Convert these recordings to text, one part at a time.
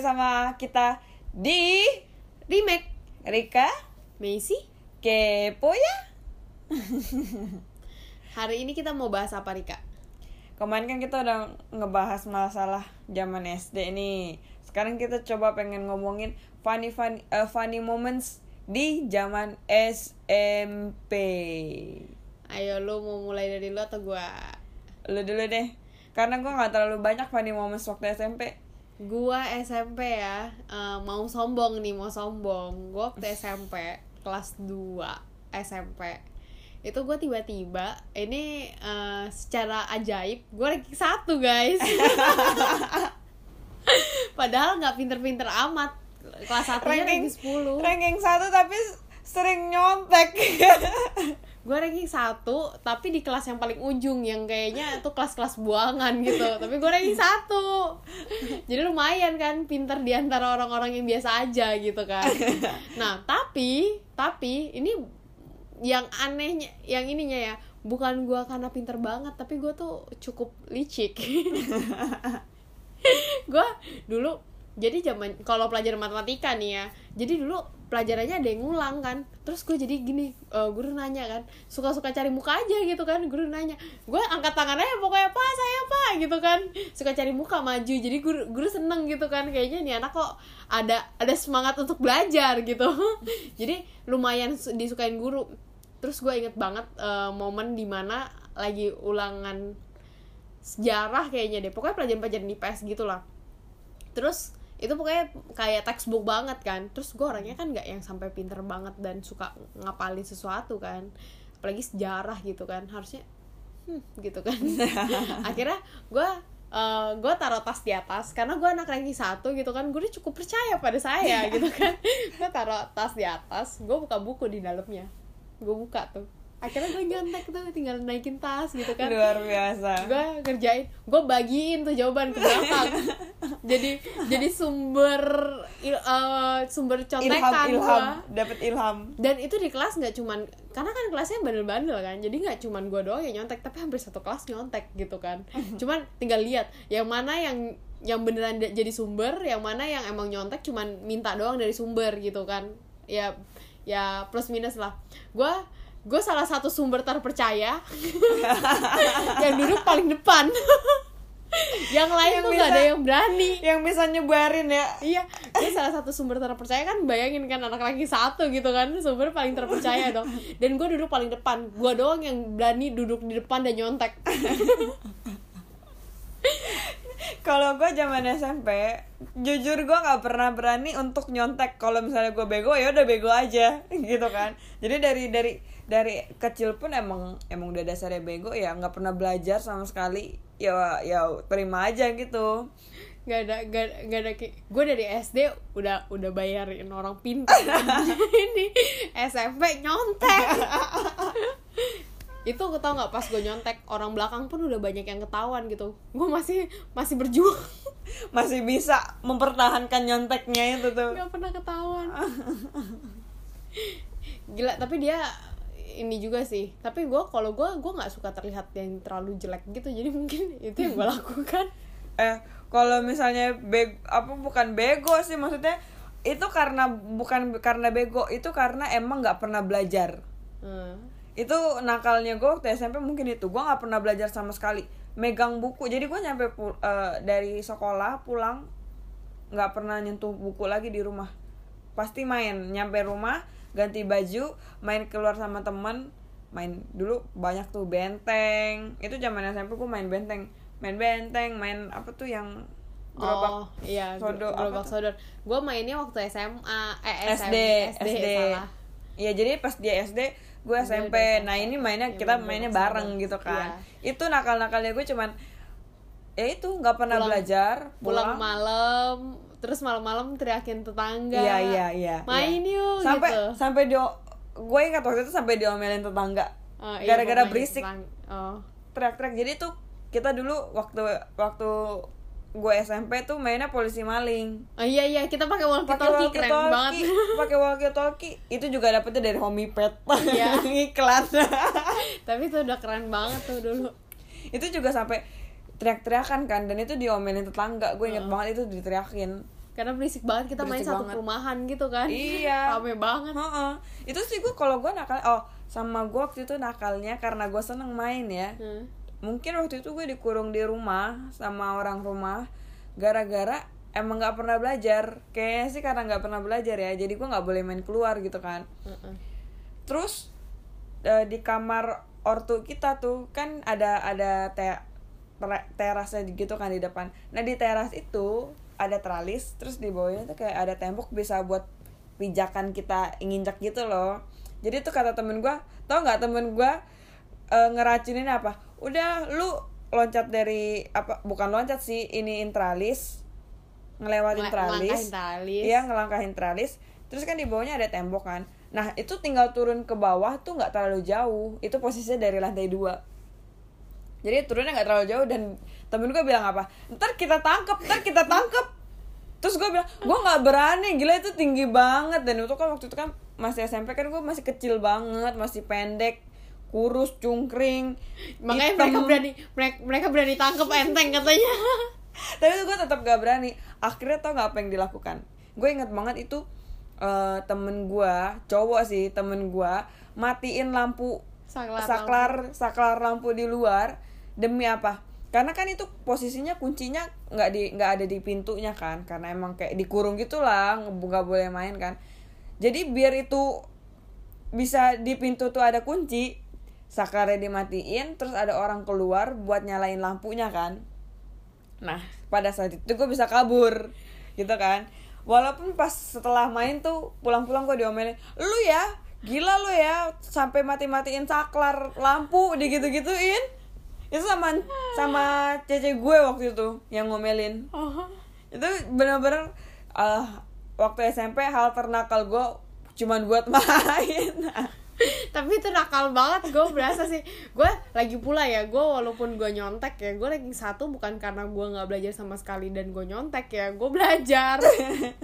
lagi sama kita di Remake. Rika Macy Kepo ya? Hari ini kita mau bahas apa Rika? Kemarin kan kita udah ngebahas masalah zaman SD nih. Sekarang kita coba pengen ngomongin funny funny, eh, funny moments di zaman SMP Ayo lu mau mulai dari lu atau gua? Lu dulu deh. Karena gue gak terlalu banyak funny moments waktu SMP Gua SMP ya eh, Mau sombong nih, mau sombong. Gua waktu SMP Kelas 2 SMP Itu gue tiba-tiba Ini eh, secara ajaib Gue ranking satu guys. Padahal nggak pinter-pinter amat. Kelas 1 nya Ranking- 10 Ranking satu tapi sering nyontek gue ranking satu tapi di kelas yang paling ujung yang kayaknya itu kelas-kelas buangan gitu. Tapi gue ranking satu. Jadi lumayan kan pinter di antara orang-orang yang biasa aja gitu kan. Nah tapi tapi ini yang anehnya yang ininya ya bukan gue karena pinter banget tapi gue tuh cukup licik. Gue dulu jadi zaman kalau pelajaran matematika nih ya jadi dulu pelajarannya ada yang ngulang kan. Terus gue jadi gini eh, guru nanya kan suka-suka cari muka aja gitu kan guru nanya. Gue angkat tangannya pokoknya apa saya apa gitu kan. Suka cari muka maju jadi guru guru seneng gitu kan. Kayaknya nih anak kok ada ada semangat untuk belajar gitu. Jadi lumayan su- disukain guru. Terus gue inget banget eh, momen di mana lagi ulangan sejarah kayaknya deh. Pokoknya pelajaran-pelajaran IPS gitu lah terus itu pokoknya kayak textbook banget kan. Terus gue orangnya kan nggak yang sampai pinter banget dan suka ngapalin sesuatu kan. Apalagi sejarah gitu kan. Harusnya hmm, gitu kan. Akhirnya gue eh, gue taruh tas di atas. Karena gue anak ranking satu gitu kan. Gue cukup percaya pada saya gitu kan. Gue taruh tas di atas. Gue buka buku di dalamnya. Gue buka tuh akhirnya gue nyontek tuh tinggal naikin tas gitu kan. Luar biasa. Gue kerjain gue bagiin tuh jawaban ke belakang jadi jadi sumber il- eh, sumber Ilham contekan ilham. Gue dapat ilham. Dan itu di kelas nggak cuman karena kan kelasnya bandel-bandel kan. Jadi nggak cuman gue doang yang nyontek tapi hampir satu kelas nyontek gitu kan. Cuman tinggal lihat yang mana yang yang beneran jadi sumber yang mana yang emang nyontek cuman minta doang dari sumber gitu kan. Ya ya plus minus lah. Gue gue salah satu sumber terpercaya yang duduk paling depan yang lain Yang tuh gak ada bisa- yang berani yang bisa nyebarin ya Iya, dia salah satu sumber terpercaya kan bayangin kan anak ranking satu gitu kan sumber paling terpercaya dong. Dan gue duduk paling depan, gue doang yang berani duduk di depan dan nyontek. kalau gue zaman SMP jujur gue nggak pernah berani untuk nyontek. Kalau misalnya gue bego ya udah bego aja gitu kan. Jadi dari dari dari kecil pun emang emang udah dasarnya bego ya nggak pernah belajar sama sekali. Ya ya terima aja gitu. Gak ada, gak, gak ada gue dari SD udah udah bayarin orang pintar ini. SMP nyontek. Itu tau nggak pas gue nyontek orang belakang pun udah banyak yang ketahuan gitu. Gue masih masih berjuang. Masih bisa mempertahankan nyonteknya itu tuh. Nggak pernah ketahuan. Gila tapi dia ini juga sih. Tapi gue kalau gue gue nggak suka terlihat yang terlalu jelek gitu. Jadi mungkin itu yang gue lakukan. Eh kalau misalnya bego apa bukan bego sih maksudnya itu karena bukan karena bego itu karena emang nggak pernah belajar. Hmm. Itu nakalnya gue waktu SMP mungkin itu. Gue nggak pernah belajar sama sekali. Megang buku. Jadi gue nyampe pul- eh, dari sekolah pulang nggak pernah nyentuh buku lagi di rumah. Pasti main. Nyampe rumah ganti baju main keluar sama temen. Main dulu banyak tuh benteng. Itu zaman SMP gue main benteng. Main benteng main apa tuh yang gerobak? Oh iya sodo, apa gerobak sodor gue mainnya waktu SMA eh SM, SD SD, SD salah Iya jadi pas dia SD gue SMP. udah SMP. Nah ini mainnya Ya, kita main mainnya bareng gitu kan. Iya. Itu nakal-nakalnya gue cuman ya itu nggak pernah Pulang- belajar pulang pulang. malam terus malam-malam teriakin tetangga Iya iya iya. main iya. yuk Sampai gitu sampai dia gue ingat waktu itu sampai diomelin tetangga. Oh, iya, Gara-gara berisik tetang- oh teriak-teriak. Jadi tuh kita dulu waktu waktu gue SMP tuh mainnya polisi maling. Oh iya iya kita pakai walkie talkie walkie keren talkie banget. pakai walkie talkie itu juga dapetnya dari homipet Iya. iklan Tapi itu udah keren banget tuh dulu. itu juga sampai teriak-teriakan kan dan itu diomelin tetangga gue inget banget itu diteriakin karena berisik banget kita main Berisik satu banget. perumahan gitu kan Iya. rame banget Heeh. Itu sih gue kalau gue nakal oh sama gue waktu itu nakalnya karena gue seneng main ya. Hmm. Mungkin waktu itu gue dikurung di rumah sama orang rumah gara-gara emang nggak pernah belajar. Kayaknya sih karena nggak pernah belajar ya. Jadi gue nggak boleh main keluar gitu kan. Heeh. Terus eh, di kamar ortu kita tuh kan ada ada te ter- terasnya gitu kan di depan. Nah di teras itu ada teralis, terus di bawahnya tuh kayak ada tembok bisa buat pijakan kita nginjak gitu loh. Jadi tuh kata temen gua, tau nggak temen gua eh, ngeracunin apa? Udah lu loncat dari apa? Bukan loncat sih, ini tralis ngelewatin Ngel- tralis. ngelangkahin tralis. Iya ngelangkahin tralis. Terus kan di bawahnya ada tembok kan. Nah itu tinggal turun ke bawah tuh nggak terlalu jauh. Itu posisinya dari lantai dua. Jadi turunnya nggak terlalu jauh dan temen gue bilang apa? Ntar kita tangkep, ntar kita tangkep. Terus gue bilang, gue nggak berani, gila itu tinggi banget dan itu kan waktu itu kan masih SMP kan gue masih kecil banget, masih pendek, kurus, cungkring. makanya hitam. mereka berani mereka, mereka berani tangkep enteng katanya. Tapi gue tetap gak berani. Akhirnya tau gak apa yang dilakukan? Gue inget banget itu eh, temen gue cowok sih temen gue matiin lampu Saklar saklar saklar lampu di luar demi apa? Karena kan itu posisinya kuncinya nggak di nggak ada di pintunya kan? Karena emang kayak dikurung gitulah nggak boleh main kan? Jadi biar itu bisa di pintu tuh ada kunci saklarnya dimatiin terus ada orang keluar buat nyalain lampunya kan. Nah pada saat itu gue bisa kabur gitu kan. Walaupun pas setelah main tuh pulang-pulang gue diomelin lu ya gila lu ya sampai mati-matiin saklar lampu digitu-gituin. Itu sama sama cece gue waktu itu yang ngomelin. Itu bener-bener eh, waktu SMP hal ternakal gue cuman buat main tapi itu nakal banget gue berasa sih. Gue lagi pula ya gue walaupun gue nyontek ya gue ranking satu bukan karena gue nggak belajar sama sekali dan gue nyontek ya gue belajar.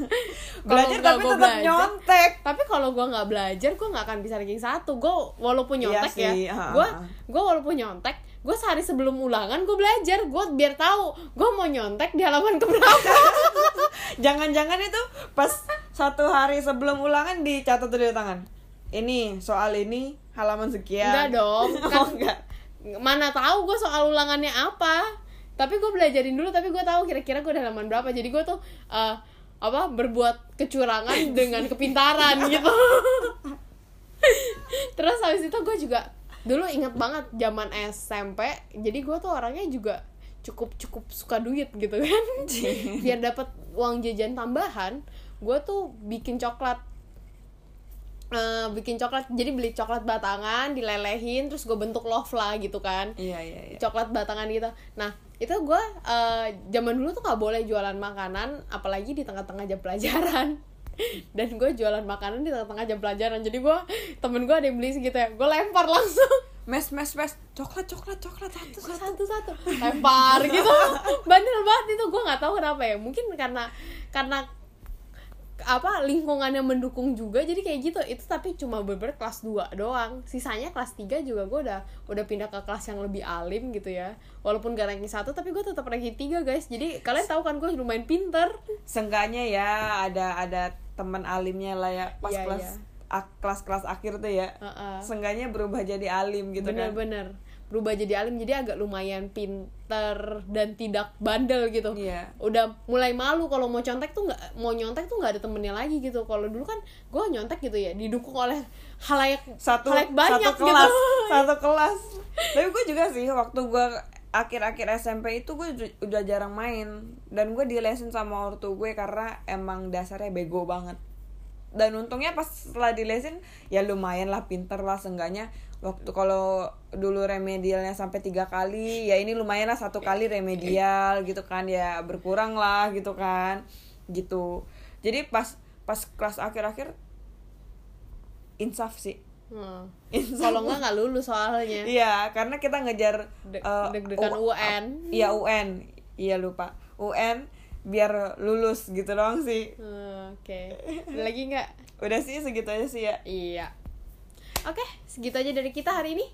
Belajar tapi tetap belajar- nyontek. tapi kalau gue nggak belajar gue nggak akan bisa ranking satu. Gue walaupun Iya nyontek ya sih, ha, gue ha. gue walaupun nyontek gue sehari sebelum ulangan gue belajar gue biar tahu gue mau nyontek di halaman keberapa. Jangan-jangan itu pas satu hari sebelum ulangan dicatat di tangan ini soal ini halaman sekian. Enggak dong oh, kan enggak. mana tahu gue soal ulangannya apa. Tapi gue belajarin dulu tapi gue tahu kira-kira gue halaman berapa. Jadi gue tuh eh, apa berbuat kecurangan dengan kepintaran gitu. Terus habis itu gue juga dulu inget banget zaman SMP jadi gue tuh orangnya juga cukup cukup suka duit gitu kan. Biar dapat uang jajan tambahan gue tuh bikin coklat Eh, bikin coklat jadi beli coklat batangan dilelehin terus gue bentuk love lah gitu kan. Iya iya iya. Coklat batangan gitu. Nah itu gue eh, zaman dulu tuh nggak boleh jualan makanan apalagi di tengah-tengah jam pelajaran. Dan gue jualan makanan di tengah-tengah jam pelajaran. Jadi gue temen gue ada yang beli segitu ya gue lempar langsung. Mes mes mes. Coklat coklat coklat satu Gua satu. satu-satu. Lempar gitu. Bandel banget itu. Gue nggak tahu kenapa ya. Mungkin karena karena apa lingkungannya mendukung juga jadi kayak gitu. Itu tapi cuma beber kelas 2 doang. Sisanya kelas 3 juga gue udah udah pindah ke kelas yang lebih alim gitu ya. Walaupun gak ranking satu tapi gue tetap ranking 3 guys. Jadi kalian tahu kan gue lumayan pinter. Seenggaknya ya ada ada teman alimnya lah ya pas Iya, kelas ak- kelas-kelas akhir tuh ya. Heeh. Seenggaknya berubah jadi alim gitu kan. bener-bener berubah jadi alim jadi agak lumayan pinter dan tidak bandel gitu. Iya. udah mulai malu kalau mau contek tuh nggak mau nyontek tuh nggak ada temennya lagi gitu. Kalau dulu kan gue nyontek gitu ya didukung oleh halayak satu halayak banyak satu kelas gitu satu kelas. Tapi gue juga sih waktu gue akhir-akhir SMP itu gue udah jarang main. Dan gue dilesin sama ortu gue karena emang dasarnya bego banget dan untungnya pas setelah dilesin ya lumayan lah pinter lah seenggaknya. Waktu kalau dulu remedialnya sampai tiga kali ya ini lumayan lah satu kali remedial gitu kan. Ya berkurang lah gitu kan. Gitu. Jadi pas pas kelas akhir-akhir insaf sih. Hmm. Kalau nggak nggak lulus soalnya. Iya, karena kita ngejar De- eh, deg-degan UN. Iya UN, iya lupa. UN biar lulus gitu doang sih. Hmm, oke Ada lagi nggak Udah sih segitu aja sih ya. iya oke segitu aja dari kita hari ini